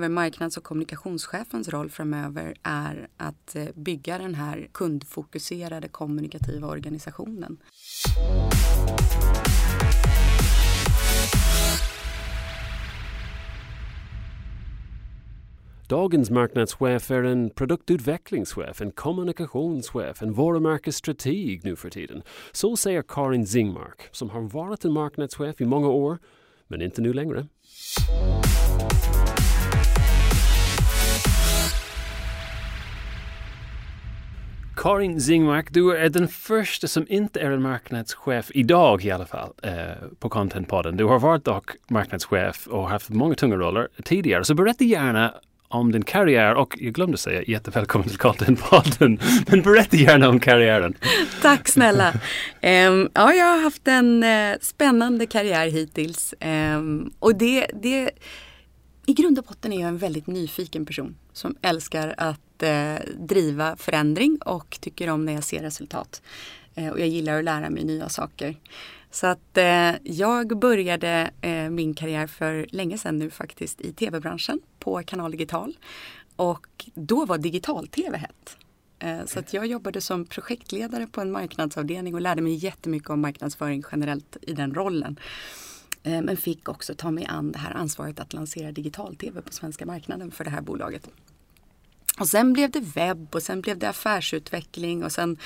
Marknads och kommunikationschefens roll framöver är att eh, bygga den här kundfokuserade kommunikativa organisationen. Dagens marknadschef är en produktutvecklingschef, en kommunikationschef, en varumärkesstrateg nu för tiden. Så säger Karin Zingmark, som har varit en marknadschef i många år, men inte nu längre. Karin Zingmark, du är den första som inte är en marknadschef idag i alla fall eh, på Contentpodden. Du har varit dock marknadschef och haft många tunga roller tidigare. Så berätta gärna om din karriär och jag glömde säga jättevälkommen till Contentpodden. Men berätta gärna om karriären. Tack snälla. Um, ja, jag har haft en uh, spännande karriär hittills. Um, och det, det, i grund och botten är jag en väldigt nyfiken person som älskar att eh, driva förändring och tycker om när jag ser resultat. Eh, och jag gillar att lära mig nya saker. Så att eh, jag började eh, min karriär för länge sedan nu faktiskt i tv-branschen på Kanal Digital. Och då var digital-tv hett. Eh, så att jag jobbade som projektledare på en marknadsavdelning och lärde mig jättemycket om marknadsföring generellt i den rollen. Eh, men fick också ta mig an det här ansvaret att lansera digital-tv på svenska marknaden för det här bolaget. Och sen blev det webb och sen blev det affärsutveckling och sen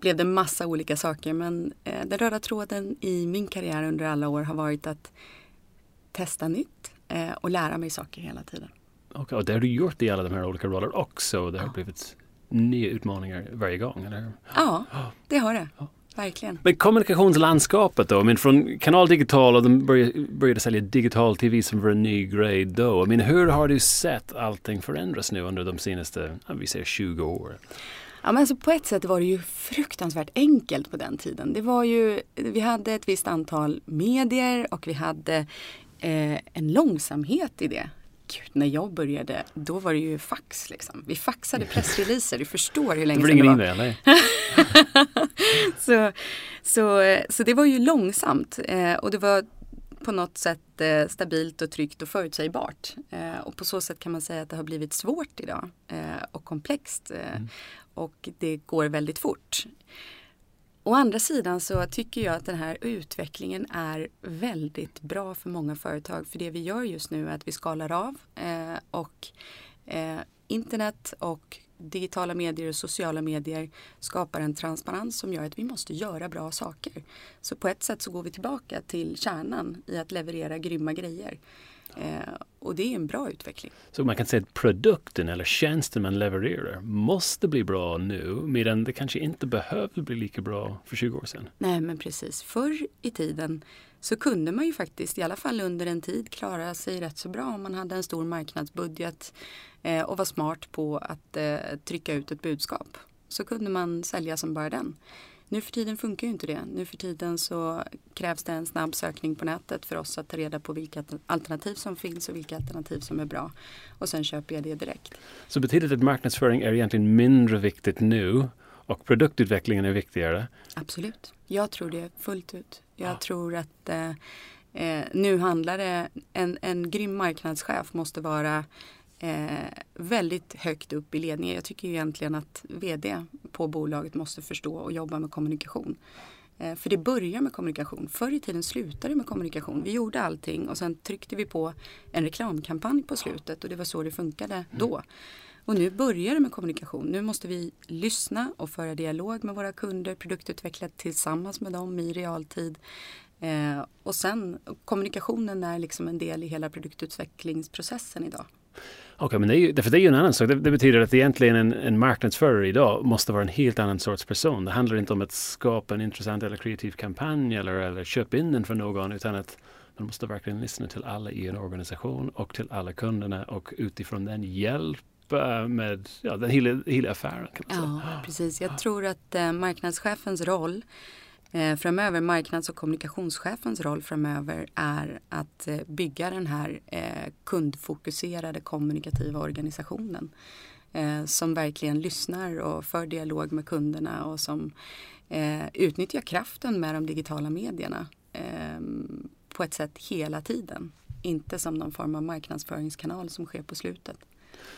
blev det massa olika saker. Men eh, den röda tråden i min karriär under alla år har varit att testa nytt eh, och lära mig saker hela tiden. Okay, och det har du gjort i alla de här olika rollerna också? Det har ja. blivit nya utmaningar varje gång? Eller? Ja, det har det. Ja. Verkligen. Men kommunikationslandskapet då? Men från Kanal Digital och de började, började sälja digital TV som var en ny grej då. Men hur har du sett allting förändras nu under de senaste, vi säger 20 åren? Ja, men alltså på ett sätt var det ju fruktansvärt enkelt på den tiden. Det var ju, vi hade ett visst antal medier och vi hade eh, en långsamhet i det. Gud, när jag började, då var det ju fax. Liksom. Vi faxade pressreleaser, du förstår hur länge sedan det var. Det så, så, så det var ju långsamt eh, och det var på något sätt eh, stabilt och tryggt och förutsägbart. Eh, och på så sätt kan man säga att det har blivit svårt idag eh, och komplext. Eh, mm. Och det går väldigt fort. Å andra sidan så tycker jag att den här utvecklingen är väldigt bra för många företag. För det vi gör just nu är att vi skalar av eh, och eh, internet och digitala medier och sociala medier skapar en transparens som gör att vi måste göra bra saker. Så på ett sätt så går vi tillbaka till kärnan i att leverera grymma grejer. Eh, och det är en bra utveckling. Så man kan säga att produkten eller tjänsten man levererar måste bli bra nu medan det kanske inte behövde bli lika bra för 20 år sedan? Nej men precis. Förr i tiden så kunde man ju faktiskt, i alla fall under en tid, klara sig rätt så bra om man hade en stor marknadsbudget eh, och var smart på att eh, trycka ut ett budskap. Så kunde man sälja som bara den. Nu för tiden funkar ju inte det. Nu för tiden så krävs det en snabb sökning på nätet för oss att ta reda på vilka alternativ som finns och vilka alternativ som är bra. Och sen köper jag det direkt. Så betyder det att marknadsföring är egentligen mindre viktigt nu och produktutvecklingen är viktigare? Absolut. Jag tror det fullt ut. Jag ja. tror att eh, eh, nu handlar det, en, en grym marknadschef måste vara eh, väldigt högt upp i ledningen. Jag tycker egentligen att vd på bolaget måste förstå och jobba med kommunikation. Eh, för det börjar med kommunikation. Förr i tiden slutade det med kommunikation. Vi gjorde allting och sen tryckte vi på en reklamkampanj på slutet och det var så det funkade mm. då. Och nu börjar det med kommunikation. Nu måste vi lyssna och föra dialog med våra kunder, produktutveckla tillsammans med dem i realtid. Eh, och sen kommunikationen är liksom en del i hela produktutvecklingsprocessen idag. Okej, okay, men det är, ju, det är ju en annan sak. Det, det betyder att egentligen en, en marknadsförare idag måste vara en helt annan sorts person. Det handlar inte om att skapa en intressant eller kreativ kampanj eller, eller köpa in den för någon utan att man måste verkligen lyssna till alla i en organisation och till alla kunderna och utifrån den hjälpa med ja, den hela, hela affären. Kan man säga. Ja, precis. Jag tror att eh, marknadschefens roll Eh, framöver, marknads och kommunikationschefens roll framöver är att eh, bygga den här eh, kundfokuserade kommunikativa organisationen eh, som verkligen lyssnar och för dialog med kunderna och som eh, utnyttjar kraften med de digitala medierna ehm, på ett sätt hela tiden. inte som någon form av marknadsföringskanal som sker på slutet.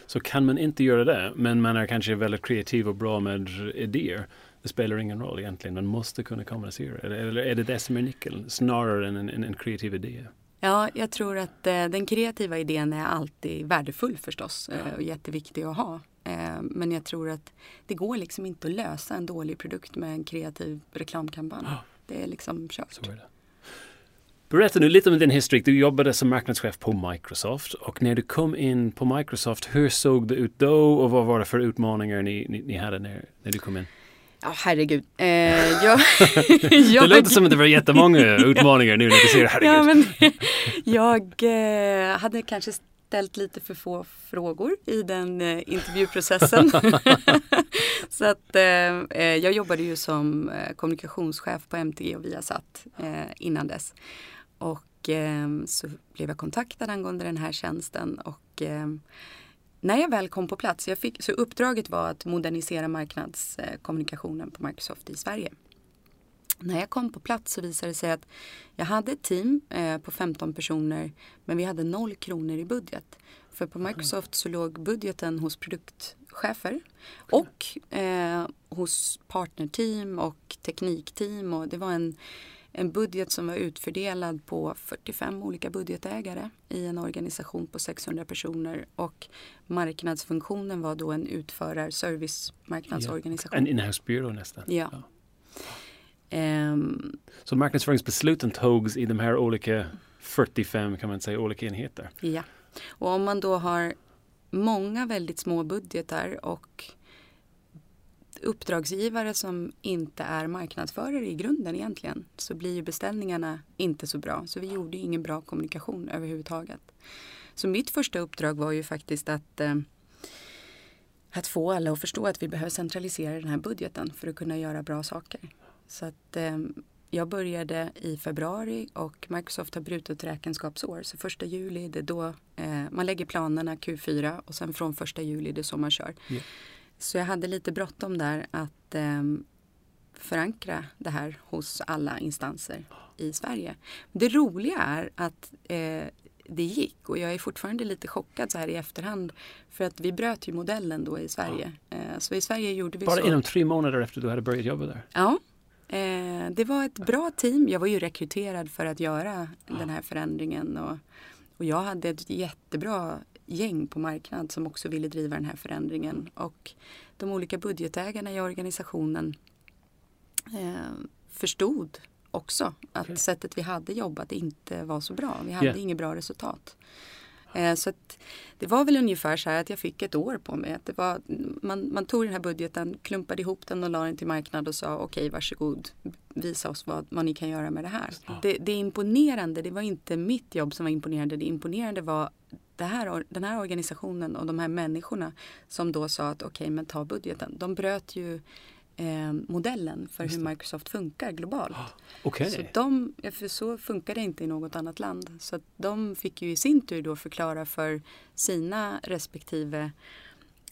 Så kan man inte göra det, men man är kanske väldigt kreativ och bra med idéer. Det spelar ingen roll egentligen, man måste kunna kommunicera. Eller är det det som är nyckeln, snarare än en, en, en kreativ idé? Ja, jag tror att eh, den kreativa idén är alltid värdefull förstås eh, och jätteviktig att ha. Eh, men jag tror att det går liksom inte att lösa en dålig produkt med en kreativ reklamkampanj. Ja. Det är liksom kört. Så är det. Berätta nu lite om din historik. Du jobbade som marknadschef på Microsoft och när du kom in på Microsoft, hur såg det ut då och vad var det för utmaningar ni, ni, ni hade när, när du kom in? Ja, herregud. Eh, jag, jag, det låter som att det var jättemånga utmaningar nu när du ser herregud. Ja, men, jag eh, hade kanske ställt lite för få frågor i den eh, intervjuprocessen. så att eh, eh, jag jobbade ju som eh, kommunikationschef på MTG och Viasat eh, innan dess. Och så blev jag kontaktad angående den här tjänsten och när jag väl kom på plats, jag fick, så uppdraget var att modernisera marknadskommunikationen på Microsoft i Sverige. När jag kom på plats så visade det sig att jag hade ett team eh, på 15 personer men vi hade noll kronor i budget. För på Microsoft så låg budgeten hos produktchefer och eh, hos partnerteam och teknikteam och det var en en budget som var utfördelad på 45 olika budgetägare i en organisation på 600 personer och marknadsfunktionen var då en utförar servicemarknadsorganisation. En in-house byrå nästan. Ja. ja. Um, så marknadsföringsbesluten togs i de här olika 45 kan man säga olika enheter? Ja, och om man då har många väldigt små budgetar och uppdragsgivare som inte är marknadsförare i grunden egentligen så blir ju beställningarna inte så bra. Så vi gjorde ingen bra kommunikation överhuvudtaget. Så mitt första uppdrag var ju faktiskt att, eh, att få alla att förstå att vi behöver centralisera den här budgeten för att kunna göra bra saker. Så att eh, jag började i februari och Microsoft har brutit räkenskapsår. Så första juli det är då eh, man lägger planerna Q4 och sen från första juli det är så man kör. Yeah. Så jag hade lite bråttom där att eh, förankra det här hos alla instanser i Sverige. Det roliga är att eh, det gick och jag är fortfarande lite chockad så här i efterhand för att vi bröt ju modellen då i Sverige. Ja. Eh, så i Sverige gjorde vi Bara så. inom tre månader efter du hade börjat jobba där? Ja. Eh, det var ett bra team. Jag var ju rekryterad för att göra ja. den här förändringen och, och jag hade ett jättebra gäng på marknad som också ville driva den här förändringen. Och de olika budgetägarna i organisationen eh, förstod också att okay. sättet vi hade jobbat inte var så bra. Vi hade yeah. inget bra resultat. Eh, så det var väl ungefär så här att jag fick ett år på mig. Att det var, man, man tog den här budgeten, klumpade ihop den och la den till marknad och sa okej okay, varsågod, visa oss vad, vad ni kan göra med det här. Det, det imponerande, det var inte mitt jobb som var imponerande, det imponerande var det här, den här organisationen och de här människorna som då sa att okej okay, men ta budgeten. De bröt ju eh, modellen för hur Microsoft funkar globalt. Okay. Så, de, för så funkar det inte i något annat land. Så de fick ju i sin tur då förklara för sina respektive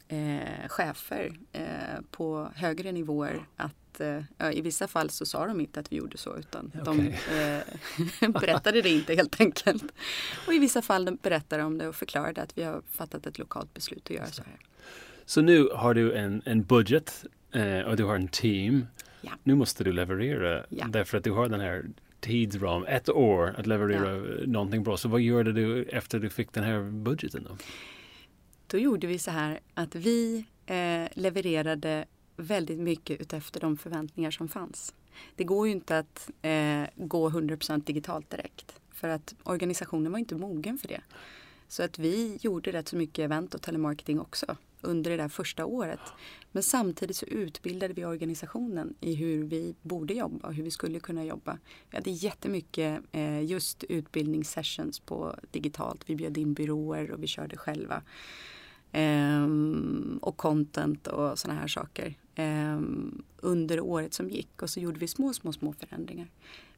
eh, chefer eh, på högre nivåer att eh, i vissa fall så sa de inte att vi gjorde så utan okay. de eh, berättade det inte helt enkelt. Och i vissa fall berättade de det och förklarade att vi har fattat ett lokalt beslut att göra så här. Så nu har du en, en budget eh, och du har en team. Ja. Nu måste du leverera ja. därför att du har den här tidsram, ett år att leverera ja. någonting bra. Så vad gjorde du efter du fick den här budgeten då? Då gjorde vi så här att vi eh, levererade väldigt mycket utefter de förväntningar som fanns. Det går ju inte att eh, gå 100% digitalt direkt för att organisationen var inte mogen för det. Så att vi gjorde rätt så mycket event och telemarketing också under det där första året. Men samtidigt så utbildade vi organisationen i hur vi borde jobba och hur vi skulle kunna jobba. Vi hade jättemycket eh, just utbildningssessions på digitalt. Vi bjöd in byråer och vi körde själva. Ehm, och content och sådana här saker ehm, under året som gick och så gjorde vi små, små, små förändringar.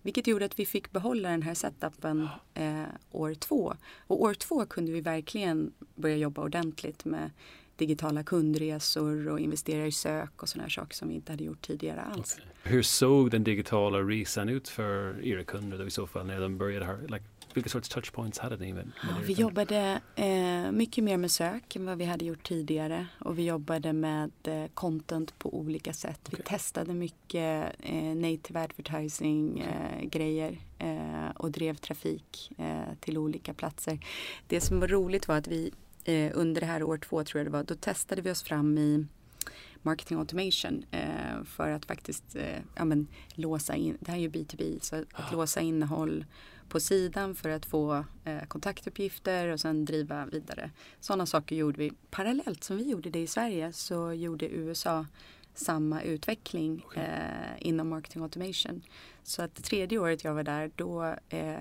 Vilket gjorde att vi fick behålla den här setupen eh, år två. Och år två kunde vi verkligen börja jobba ordentligt med digitala kundresor och investera i sök och sådana här saker som vi inte hade gjort tidigare alls. Okay. Hur såg den digitala resan ut för era kunder då i så fall när de började ha, like, vilka sorts touchpoints hade ni? Med, med vi jobbade eh, mycket mer med sök än vad vi hade gjort tidigare och vi jobbade med eh, content på olika sätt. Okay. Vi testade mycket eh, native advertising okay. grejer eh, och drev trafik eh, till olika platser. Det som var roligt var att vi eh, under det här år två tror jag det var, då testade vi oss fram i marketing automation eh, för att faktiskt eh, ja, men, låsa in, det här är ju B2B, så att ah. låsa innehåll på sidan för att få eh, kontaktuppgifter och sen driva vidare. Sådana saker gjorde vi parallellt som vi gjorde det i Sverige så gjorde USA samma utveckling okay. eh, inom marketing automation. Så att tredje året jag var där då eh,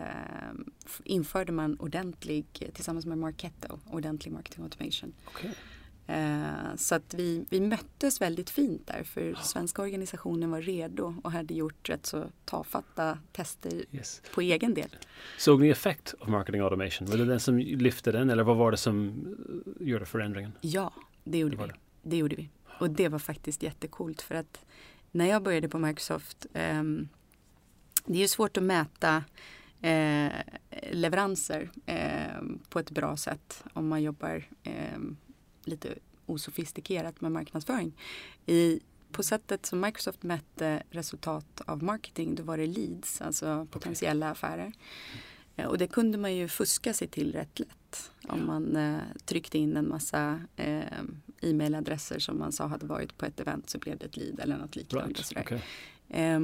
införde man ordentlig, tillsammans med Marketo, ordentlig marketing automation. Okay. Eh, så att vi, vi möttes väldigt fint där för svenska organisationen var redo och hade gjort rätt så tafatta tester yes. på egen del. Såg ni effekt av marketing automation? Var det den som lyfte den eller vad var det som eh, gjorde förändringen? Ja, det gjorde det vi. Det. det. gjorde vi. Och det var faktiskt jättekult för att när jag började på Microsoft eh, det är ju svårt att mäta eh, leveranser eh, på ett bra sätt om man jobbar ehm, lite osofistikerat med marknadsföring. I, på sättet som Microsoft mätte resultat av marketing då var det leads, alltså potentiella okay. affärer. Eh, och det kunde man ju fuska sig till rätt lätt om man eh, tryckte in en massa eh, e-mailadresser som man sa hade varit på ett event så blev det ett lead eller något liknande. Right. Okay. Eh,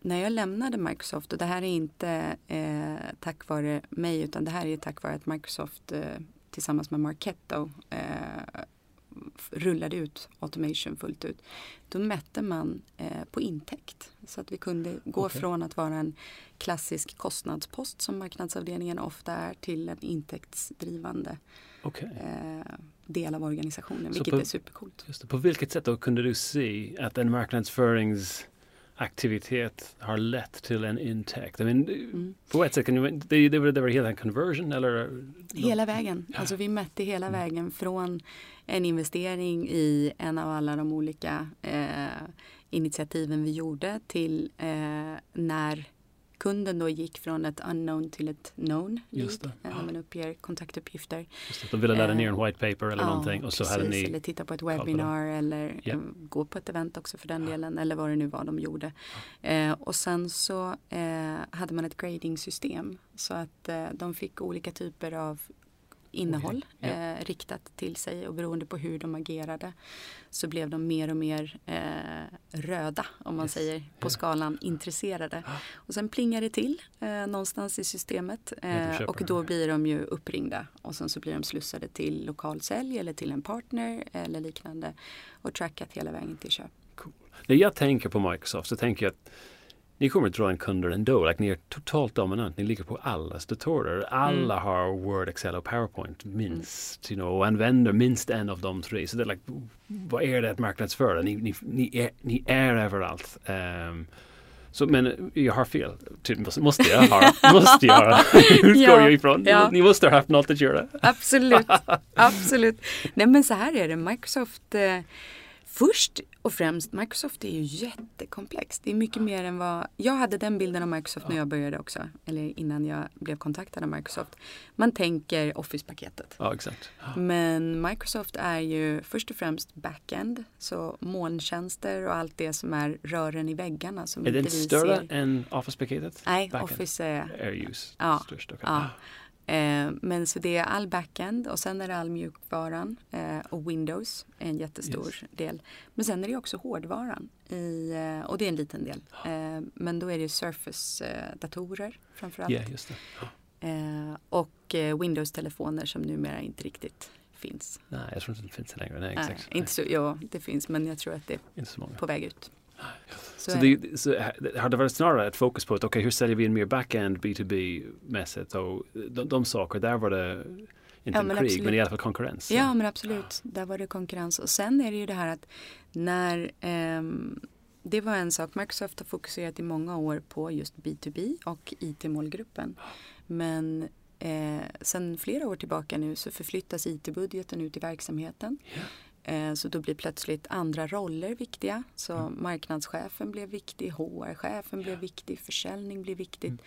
när jag lämnade Microsoft och det här är inte eh, tack vare mig utan det här är tack vare att Microsoft eh, tillsammans med Marketo eh, rullade ut automation fullt ut. Då mätte man eh, på intäkt. Så att vi kunde gå okay. från att vara en klassisk kostnadspost som marknadsavdelningen ofta är till en intäktsdrivande okay. eh, del av organisationen, vilket på, är supercoolt. Just det, på vilket sätt då kunde du se att en marknadsförings aktivitet har lett till en intäkt. I mean, mm. På ett sätt kan det, det, det, det var hela en conversion eller? Hela vägen. Ja. Alltså vi mätte hela mm. vägen från en investering i en av alla de olika eh, initiativen vi gjorde till eh, när kunden då gick från ett unknown till ett known Just lead. När man uppger kontaktuppgifter. Just det. De ville ladda ner en eh, white paper eller ja, någonting och så precis, hade ni eller titta på ett webbinar eller yeah. gå på ett event också för den delen eller vad det nu var de gjorde. Eh, och sen så eh, hade man ett grading system så att eh, de fick olika typer av innehåll okay. yeah. eh, riktat till sig och beroende på hur de agerade så blev de mer och mer eh, röda om man yes. säger på yeah. skalan intresserade. Och sen plingar det till eh, någonstans i systemet eh, och då blir de ju uppringda och sen så blir de slussade till lokalsälj eller till en partner eller liknande och trackat hela vägen till köp. Cool. När jag tänker på Microsoft så tänker jag att ni kommer att dra en kunder ändå. Like, ni är totalt dominant. Ni ligger på allas datorer. Alla mm. har Word, Excel och PowerPoint minst. Mm. You know, och använder minst en av de tre. Så det är like, vad är det att marknadsföra? Ni, ni, ni, är, ni är överallt. Um, så, men jag har fel. Typ, måste jag ha? måste jag? Utgår ja, jag ifrån. Ja. Ni måste ha haft något att göra. Absolut. Absolut. Nej men så här är det. Microsoft eh, Först och främst, Microsoft är ju jättekomplext. Det är mycket mer än vad... Jag hade den bilden av Microsoft ja. när jag började också. Eller innan jag blev kontaktad av Microsoft. Man tänker Office-paketet. Ja, exakt. Ja. Men Microsoft är ju först och främst backend. Så molntjänster och allt det som är rören i väggarna. Som är det större än Office-paketet? Nej, backend. Office är... Air use ja, störst. Okay. Ja. Eh, men så det är all backend och sen är det all mjukvaran eh, och Windows är en jättestor yes. del. Men sen är det också hårdvaran i, eh, och det är en liten del. Eh, men då är det Surface-datorer framförallt. Yeah, just eh, och eh, Windows-telefoner som numera inte riktigt finns. Nej, jag tror inte det finns längre. Nej, exakt. Nej, inte så, ja, det finns men jag tror att det är på väg ut. Så, så, det, så har det varit snarare ett fokus på att okay, hur säljer vi en mer backend B2B-mässigt och de, de saker, där var det inte ja, en krig absolut. men i alla fall konkurrens. Ja men absolut, där var det konkurrens och sen är det ju det här att när um, det var en sak, Microsoft har fokuserat i många år på just B2B och IT-målgruppen. Men eh, sen flera år tillbaka nu så förflyttas IT-budgeten ut i verksamheten. Yeah. Eh, så då blir plötsligt andra roller viktiga. Så mm. marknadschefen blev viktig, HR-chefen ja. blev viktig, försäljning blev viktigt.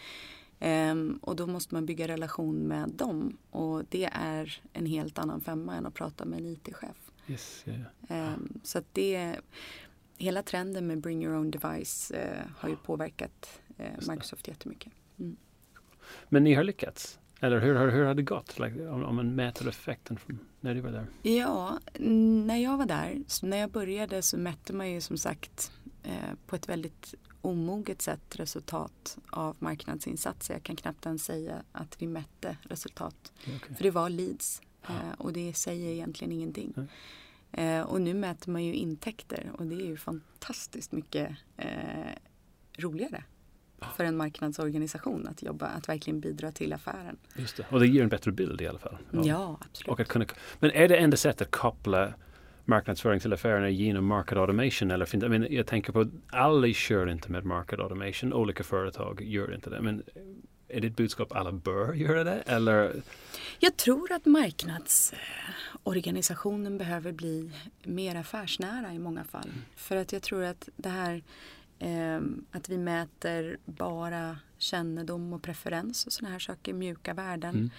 Ehm, och då måste man bygga relation med dem och det är en helt annan femma än att prata med en IT-chef. Yes, yeah. Ehm, så att det, hela trenden med bring your own device eh, har ju påverkat eh, Microsoft jättemycket. Mm. Men ni har lyckats? Eller hur, hur, hur har det gått? Like, om, om man mäter effekten från när du var där? Ja, när jag var där, när jag började så mätte man ju som sagt eh, på ett väldigt omoget sätt resultat av marknadsinsatser. Jag kan knappt ens säga att vi mätte resultat. Okay. För det var leads eh, och det säger egentligen ingenting. Eh, och nu mäter man ju intäkter och det är ju fantastiskt mycket eh, roligare för en marknadsorganisation att jobba, att verkligen bidra till affären. Just det. Och det ger en bättre bild i alla fall. Ja, ja absolut. Och att kunna, men är det enda sättet att koppla marknadsföring till affärerna genom market automation? Eller finns, mean, jag tänker på alla kör inte med market automation. Olika företag gör inte det. Men är det ett budskap alla bör göra det? Eller? Jag tror att marknadsorganisationen behöver bli mer affärsnära i många fall. Mm. För att jag tror att det här att vi mäter bara kännedom och preferens och sådana här saker, mjuka värden. Mm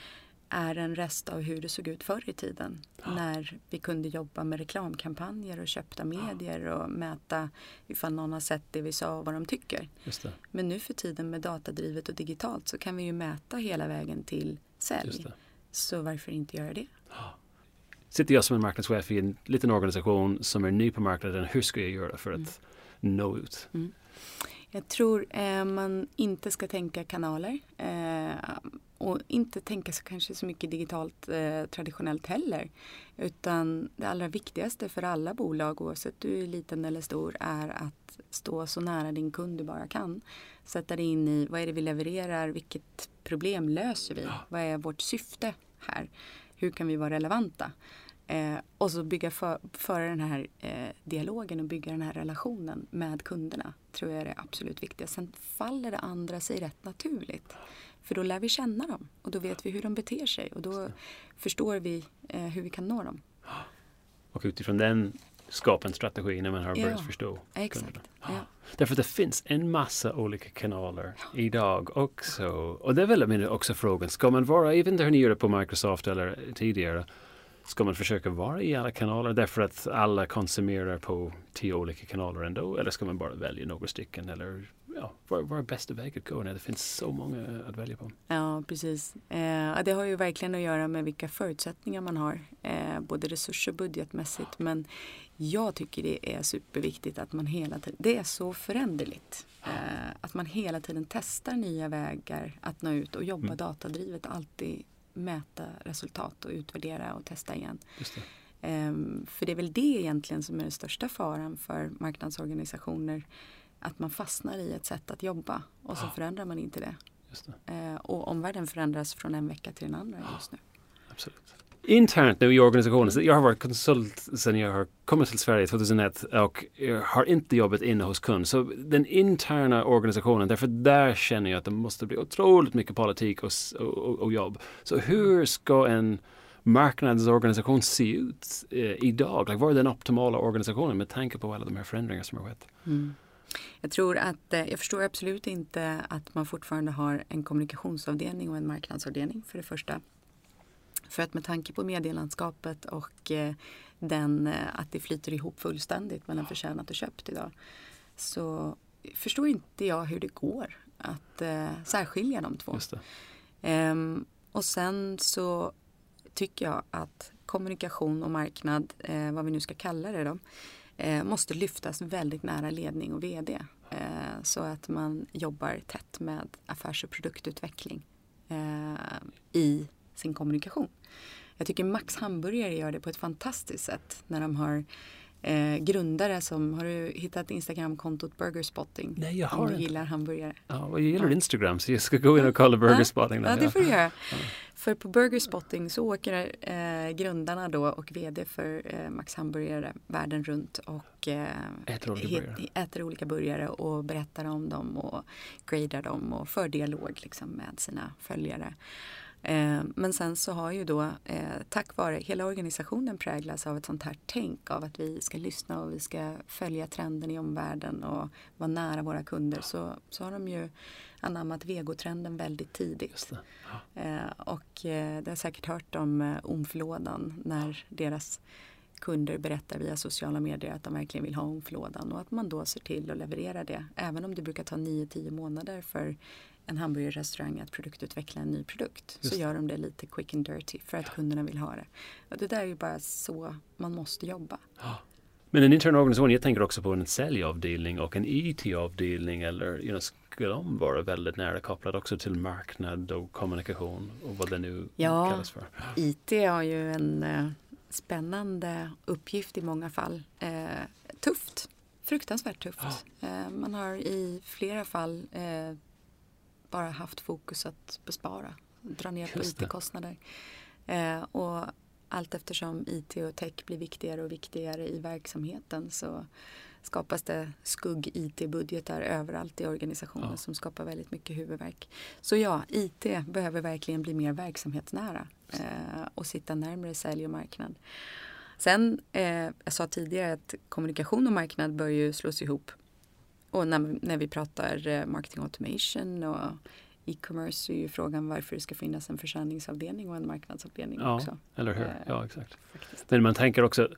är en rest av hur det såg ut förr i tiden. Ja. När vi kunde jobba med reklamkampanjer och köpta medier ja. och mäta ifall någon har sett det vi sa och vad de tycker. Men nu för tiden med datadrivet och digitalt så kan vi ju mäta hela vägen till sälj. Så varför inte göra det? Ja. Sitter jag som en marknadschef i en liten organisation som är ny på marknaden, hur ska jag göra för att ut? Mm. Jag tror eh, man inte ska tänka kanaler. Eh, och inte tänka så kanske så mycket digitalt eh, traditionellt heller. Utan det allra viktigaste för alla bolag oavsett du är liten eller stor är att stå så nära din kund du bara kan. Sätta dig in i vad är det vi levererar, vilket problem löser vi, vad är vårt syfte här, hur kan vi vara relevanta. Eh, och så bygga för, föra den här eh, dialogen och bygga den här relationen med kunderna tror jag är det absolut viktigaste. Sen faller det andra sig rätt naturligt. För då lär vi känna dem och då vet vi hur de beter sig och då förstår vi eh, hur vi kan nå dem. Och utifrån den skapa en strategi när man har börjat ja, förstå. Exakt. Ja. Därför att det finns en massa olika kanaler ja. idag också. Och det är väl också frågan, ska man vara, även när ni gör det på Microsoft eller tidigare, Ska man försöka vara i alla kanaler därför att alla konsumerar på tio olika kanaler ändå? Eller ska man bara välja några stycken? Eller ja, vad är bästa väg att gå när det finns så många att välja på? Ja, precis. Eh, det har ju verkligen att göra med vilka förutsättningar man har. Eh, både resurs och budgetmässigt. Men jag tycker det är superviktigt att man hela tiden, det är så föränderligt. Eh, att man hela tiden testar nya vägar att nå ut och jobba mm. datadrivet. Alltid mäta resultat och utvärdera och testa igen. Det. Um, för det är väl det egentligen som är den största faran för marknadsorganisationer. Att man fastnar i ett sätt att jobba och så ja. förändrar man inte det. det. Uh, och omvärlden förändras från en vecka till den andra ja. just nu. Absolut internt nu i organisationen, jag har varit konsult sedan jag har kommit till Sverige 2001 och jag har inte jobbat inne hos kund. Så den interna organisationen, därför där känner jag att det måste bli otroligt mycket politik och, och, och jobb. Så hur ska en marknadsorganisation se ut eh, idag? Like, vad är den optimala organisationen med tanke på alla de här förändringarna som har skett? Mm. Jag tror att, eh, jag förstår absolut inte att man fortfarande har en kommunikationsavdelning och en marknadsavdelning för det första. För att med tanke på medielandskapet och eh, den, eh, att det flyter ihop fullständigt mellan förtjänat och köpt idag så förstår inte jag hur det går att eh, särskilja de två. Ehm, och sen så tycker jag att kommunikation och marknad, eh, vad vi nu ska kalla det då, eh, måste lyftas väldigt nära ledning och VD. Eh, så att man jobbar tätt med affärs och produktutveckling i sin kommunikation. Jag tycker Max Hamburgare gör det på ett fantastiskt sätt när de har eh, grundare som, har du hittat Instagramkontot Burgerspotting? Nej, jag har Om du inte. gillar hamburgare. Ja, och jag gillar ja. Instagram så jag ska gå in och kolla Burgerspotting. Ja, ja, det får du göra. Ja. För på Burgerspotting så åker eh, grundarna då och VD för eh, Max Hamburgare världen runt och eh, äter, olika het, äter olika burgare och berättar om dem och gradar dem och för dialog liksom med sina följare. Eh, men sen så har ju då eh, tack vare hela organisationen präglas av ett sånt här tänk av att vi ska lyssna och vi ska följa trenden i omvärlden och vara nära våra kunder så, så har de ju anammat vegotrenden väldigt tidigt. Ja. Eh, och det har säkert hört om omflådan när deras kunder berättar via sociala medier att de verkligen vill ha omflådan och att man då ser till att leverera det. Även om det brukar ta 9-10 månader för en hamburgerrestaurang att produktutveckla en ny produkt Just. så gör de det lite quick and dirty för att kunderna vill ha det. Och det där är ju bara så man måste jobba. Men en intern organisation, jag tänker också på en säljavdelning och en IT-avdelning eller you know, skulle de vara väldigt nära kopplade också till marknad och kommunikation och vad det nu ja, kallas för? IT har ju en eh, spännande uppgift i många fall. Eh, tufft, fruktansvärt tufft. Ja. Eh, man har i flera fall eh, bara haft fokus att bespara, dra ner på IT-kostnader. Eh, och allt eftersom IT och tech blir viktigare och viktigare i verksamheten så skapas det skugg-IT-budgetar överallt i organisationen ja. som skapar väldigt mycket huvudvärk. Så ja, IT behöver verkligen bli mer verksamhetsnära eh, och sitta närmare sälj och marknad. Sen, eh, jag sa tidigare att kommunikation och marknad bör ju slås ihop. Och när, när vi pratar eh, marketing automation och e-commerce är ju frågan varför det ska finnas en försäljningsavdelning och en marknadsavdelning ja, också. Eller hur, ja eh, exakt. Faktiskt. Men man tänker också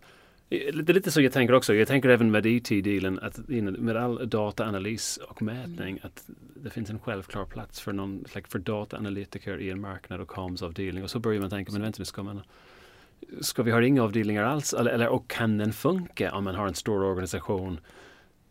det är lite så jag tänker också. Jag tänker även med IT-delen att med all dataanalys och mätning mm. att det finns en självklar plats för någon like för dataanalytiker i en marknad och comms-avdelning och så börjar man tänka, men vänta nu ska man Ska vi ha inga avdelningar alls? Eller, eller, och kan den funka om man har en stor organisation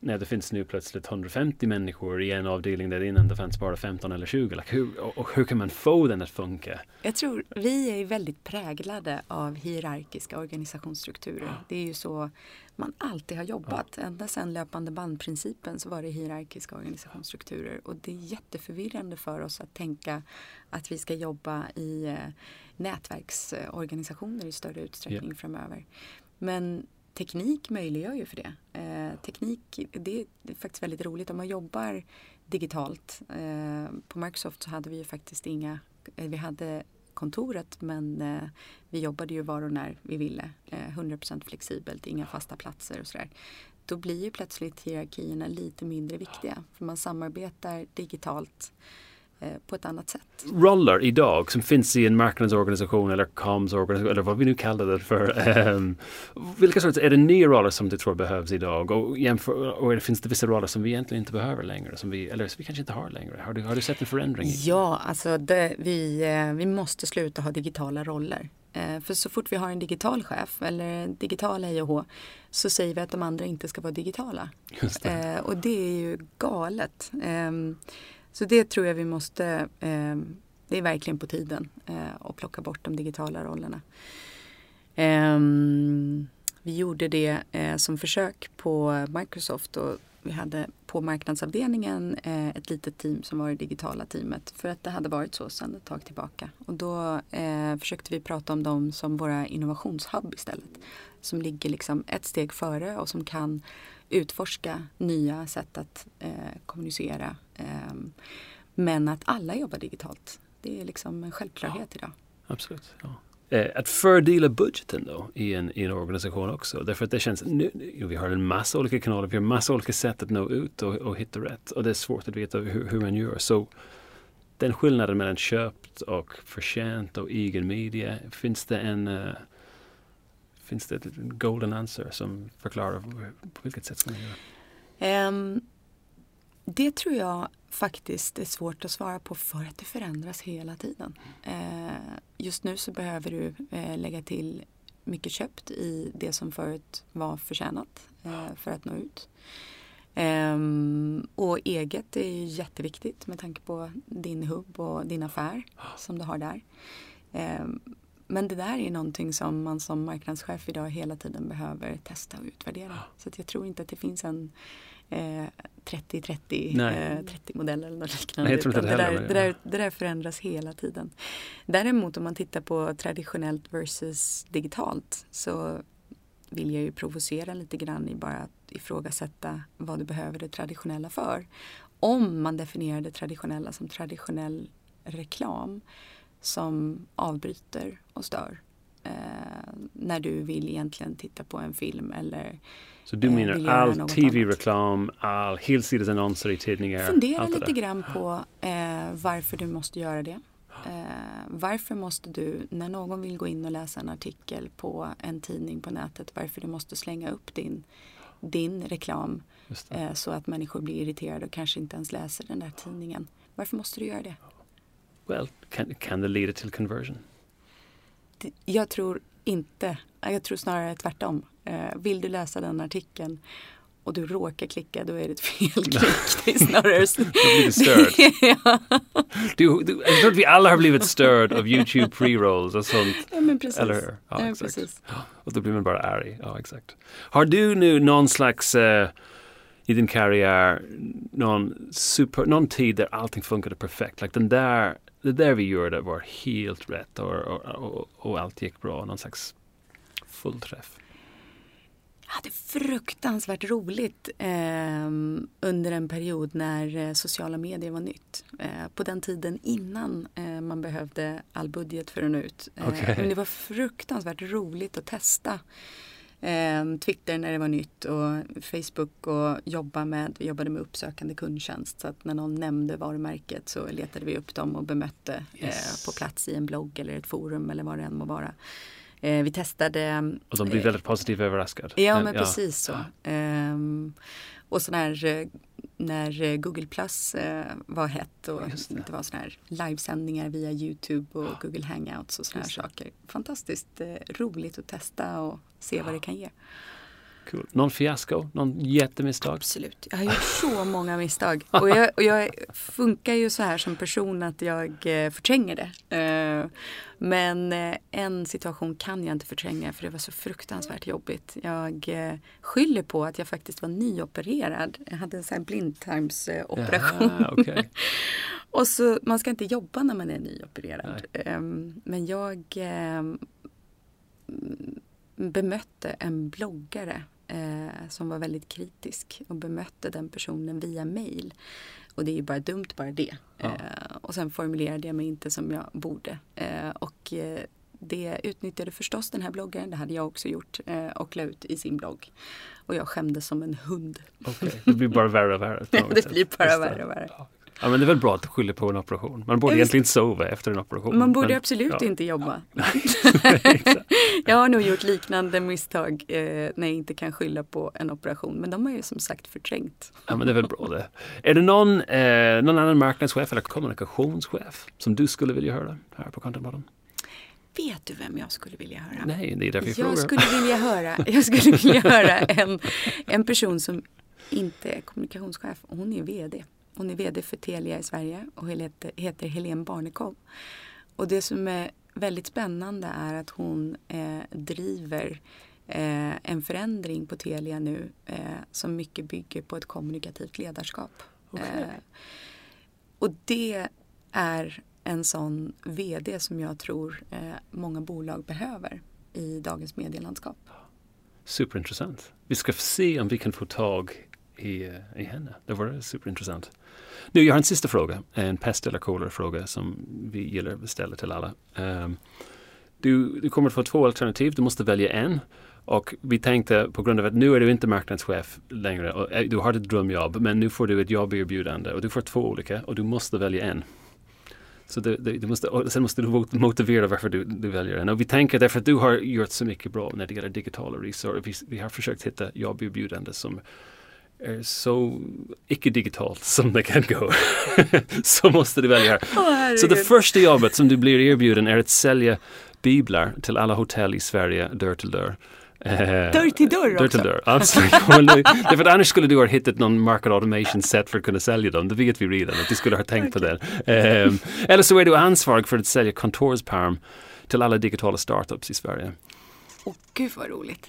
när det finns nu plötsligt 150 människor i en avdelning där innan det fanns bara 15 eller 20. Like hur, och hur kan man få den att funka? Jag tror vi är väldigt präglade av hierarkiska organisationsstrukturer. Ja. Det är ju så man alltid har jobbat. Ja. Ända sedan löpande bandprincipen så var det hierarkiska organisationsstrukturer. Och det är jätteförvirrande för oss att tänka att vi ska jobba i eh, nätverksorganisationer i större utsträckning ja. framöver. Men teknik möjliggör ju för det. Eh, teknik, det, är faktiskt väldigt roligt. Om man jobbar digitalt. Eh, på Microsoft så hade vi ju faktiskt inga, eh, vi hade kontoret men eh, vi jobbade ju var och när vi ville. Eh, 100% flexibelt, inga fasta platser och sådär. Då blir ju plötsligt hierarkierna lite mindre viktiga. För man samarbetar digitalt Eh, på ett annat sätt. Roller idag som finns i en marknadsorganisation eller comms-organisation eller vad vi nu kallar det för. Um, vilka sorts, är det nya roller som du tror behövs idag och, jämför, och finns det vissa roller som vi egentligen inte behöver längre som vi, eller som vi kanske inte har längre? Har du, har du sett en förändring? Ja, alltså det, vi, eh, vi måste sluta ha digitala roller. Eh, för så fort vi har en digital chef eller digital och hå så säger vi att de andra inte ska vara digitala. Det. och det är ju galet. Så det tror jag vi måste, eh, det är verkligen på tiden eh, att plocka bort de digitala rollerna. Eh, vi gjorde det eh, som försök på Microsoft och vi hade på marknadsavdelningen eh, ett litet team som var det digitala teamet för att det hade varit så sedan ett tag tillbaka. Och då eh, försökte vi prata om dem som våra innovationshub istället. Som ligger liksom ett steg före och som kan utforska nya sätt att eh, kommunicera. Eh, men att alla jobbar digitalt. Det är liksom en självklarhet ja, idag. Absolut. Ja. Eh, att fördela budgeten då i en, i en organisation också. Därför att det känns, nu, vi har en massa olika kanaler, vi har en massa olika sätt att nå ut och, och hitta rätt. Och det är svårt att veta hur, hur man gör. Så den skillnaden mellan köpt och förtjänt och egen media, finns det en uh, Finns det ett golden answer som förklarar på vilket sätt ska man göra? Um, det tror jag faktiskt är svårt att svara på för att det förändras hela tiden. Uh, just nu så behöver du uh, lägga till mycket köpt i det som förut var förtjänat uh, för att nå ut. Um, och eget är ju jätteviktigt med tanke på din hubb och din affär som du har där. Um, men det där är någonting som man som marknadschef idag hela tiden behöver testa och utvärdera. Så jag tror inte att det finns en 30-30 eh, eh, modell eller något liknande. Nej, det, det, där, det, där, det där förändras hela tiden. Däremot om man tittar på traditionellt versus digitalt så vill jag ju provocera lite grann i bara att ifrågasätta vad du behöver det traditionella för. Om man definierar det traditionella som traditionell reklam som avbryter och stör. Eh, när du vill egentligen titta på en film eller Så du eh, menar göra all tv-reklam, all helsidesannonser i tidningar? Fundera lite där. grann på eh, varför du måste göra det. Eh, varför måste du, när någon vill gå in och läsa en artikel på en tidning på nätet, varför du måste slänga upp din, din reklam eh, så att människor blir irriterade och kanske inte ens läser den där tidningen. Varför måste du göra det? Well, can, can det leda till conversion? Jag tror inte, jag tror snarare tvärtom. Eh, vill du läsa den artikeln och du råkar klicka, då är det ett felklick. Det är snarare Då blir du störd. ja, Du, du, jag tror att vi alla har blivit störd av YouTube pre-rolls och sånt. ja, men precis. Eller? Ja, Ja, exakt. precis. Och då blir man bara arg. Ja, exakt. Har du nu någon slags eh, i din karriär någon, super, någon tid där allting funkade perfekt? Like den där, det där vi gjorde var helt rätt och, och, och, och allt gick bra. Någon slags fullträff. Jag hade fruktansvärt roligt eh, under en period när eh, sociala medier var nytt. Eh, på den tiden innan eh, man behövde all budget för att nå ut. Eh, Okej. Men det var fruktansvärt roligt att testa. Eh, Twitter när det var nytt och Facebook och jobba med, vi jobbade med uppsökande kundtjänst. Så att när någon nämnde varumärket så letade vi upp dem och bemötte Yes. eh, på plats i en blogg eller ett forum eller vad det än må vara. Eh, vi testade Och de blir eh, väldigt positivt överraskade. Ja, men precis så. Ehm, och så när, eh, när Google Plus var hett och det. det. var sådana här livesändningar via Youtube och Google Hangouts och sådana här saker. Fantastiskt roligt att testa och se vad det kan ge. Cool. Någon fiasko? Någon jättemisstag? Absolut. Jag har gjort så många misstag. Och jag, och jag funkar ju så här som person att jag eh, förtränger det. Eh, Men eh, en situation kan jag inte förtränga för det var så fruktansvärt jobbigt. Jag skyller på att jag faktiskt var nyopererad. Jag hade en sån här blindtarmsoperation. Jaha, okej. Och så, man ska inte jobba när man är nyopererad. Ehm, Men jag ehm, bemötte en bloggare eh, som var väldigt kritisk och bemötte den personen via mail. Och det är ju bara dumt bara det. Ja. Eh, och sen formulerade jag mig inte som jag borde. Eh, och eh, det utnyttjade förstås den här bloggaren, det hade jag också gjort, eh, och la ut i sin blogg. Och jag skämdes som en hund. Okej, Det blir bara värre och värre. Ja, det blir bara värre och värre. Ja. Men det är väl bra att skylla på en operation. Man borde Ja, egentligen sova efter en operation. Man borde men- absolut ja. inte jobba. Jag har nog gjort liknande misstag eh, när jag inte kan skylla på en operation. Men de har ju som sagt förträngt. Ja, men det är väl bra det. Är det någon, eh, någon annan marknadschef eller kommunikationschef som du skulle vilja höra här på Contentpodden? Vet du vem jag skulle vilja höra? Nej, det är därför jag frågar. Jag skulle vilja höra, jag skulle vilja höra en, en person som inte är kommunikationschef. Hon är VD. Hon är VD för Telia i Sverige och heter, heter Helene Barnekow. Och det som är väldigt spännande är att hon eh, driver eh, en förändring på Telia nu eh, som mycket bygger på ett kommunikativt ledarskap. Okej. Eh, och det är en sån VD som jag tror eh, många bolag behöver i dagens medielandskap. Superintressant. Vi ska se om vi kan få tag i, eh, i henne. Det var superintressant. Nu, jag har en sista fråga. En pest eller kolera-fråga som vi gillar att ställa till alla. Um, du, du kommer att få två alternativ. Du måste välja en. Och vi tänkte på grund av att nu är du inte marknadschef längre. Och, eh, du har ett drömjobb men nu får du ett jobberbjudande och du får två olika och du måste välja en. Så du, du, du måste, och sen måste du motivera varför du, du väljer den. Och vi tänker därför att du har gjort så mycket bra när det gäller digitala resor. Vi, vi har försökt hitta jobberbjudande som så icke-digitalt som det kan gå. så måste du välja här. Så det första jobbet som du blir erbjuden är att sälja biblar till alla hotell i Sverige dörr till dörr. Eh, Dörr till dörr Dörr till också. dörr, absolut. Därför annars skulle du ha hittat någon market automation set för att kunna sälja dem. Det vet vi redan, att du skulle ha tänkt på det. Ehm, eller så är du ansvarig för att sälja kontorsperm till alla digitala startups i Sverige. Åh gud vad roligt.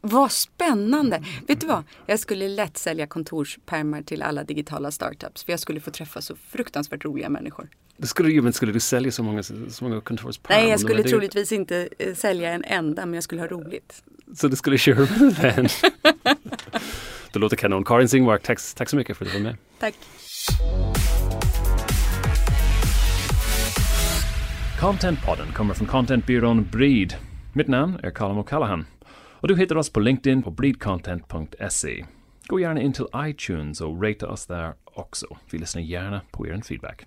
Vad spännande! Vet du vad? Jag skulle lätt sälja kontorspärmar till alla digitala startups. För jag skulle få träffa så fruktansvärt roliga människor. Det skulle du men skulle du sälja så många, så många kontorsperm? Nej, jag skulle det- troligtvis inte eh, sälja en enda, men jag skulle ha roligt. Så du skulle köra med den? Det låter kanon. Karin Singmark, tack, tack så mycket för att du var med. Tack. Contentpodden kommer från contentbyrån Breed. Mitt namn är Colin O'Callaghan. Och du hittar oss på LinkedIn på breedcontent.se. Gå gärna in till iTunes och ratea oss där också. Vi lyssnar gärna på er feedback.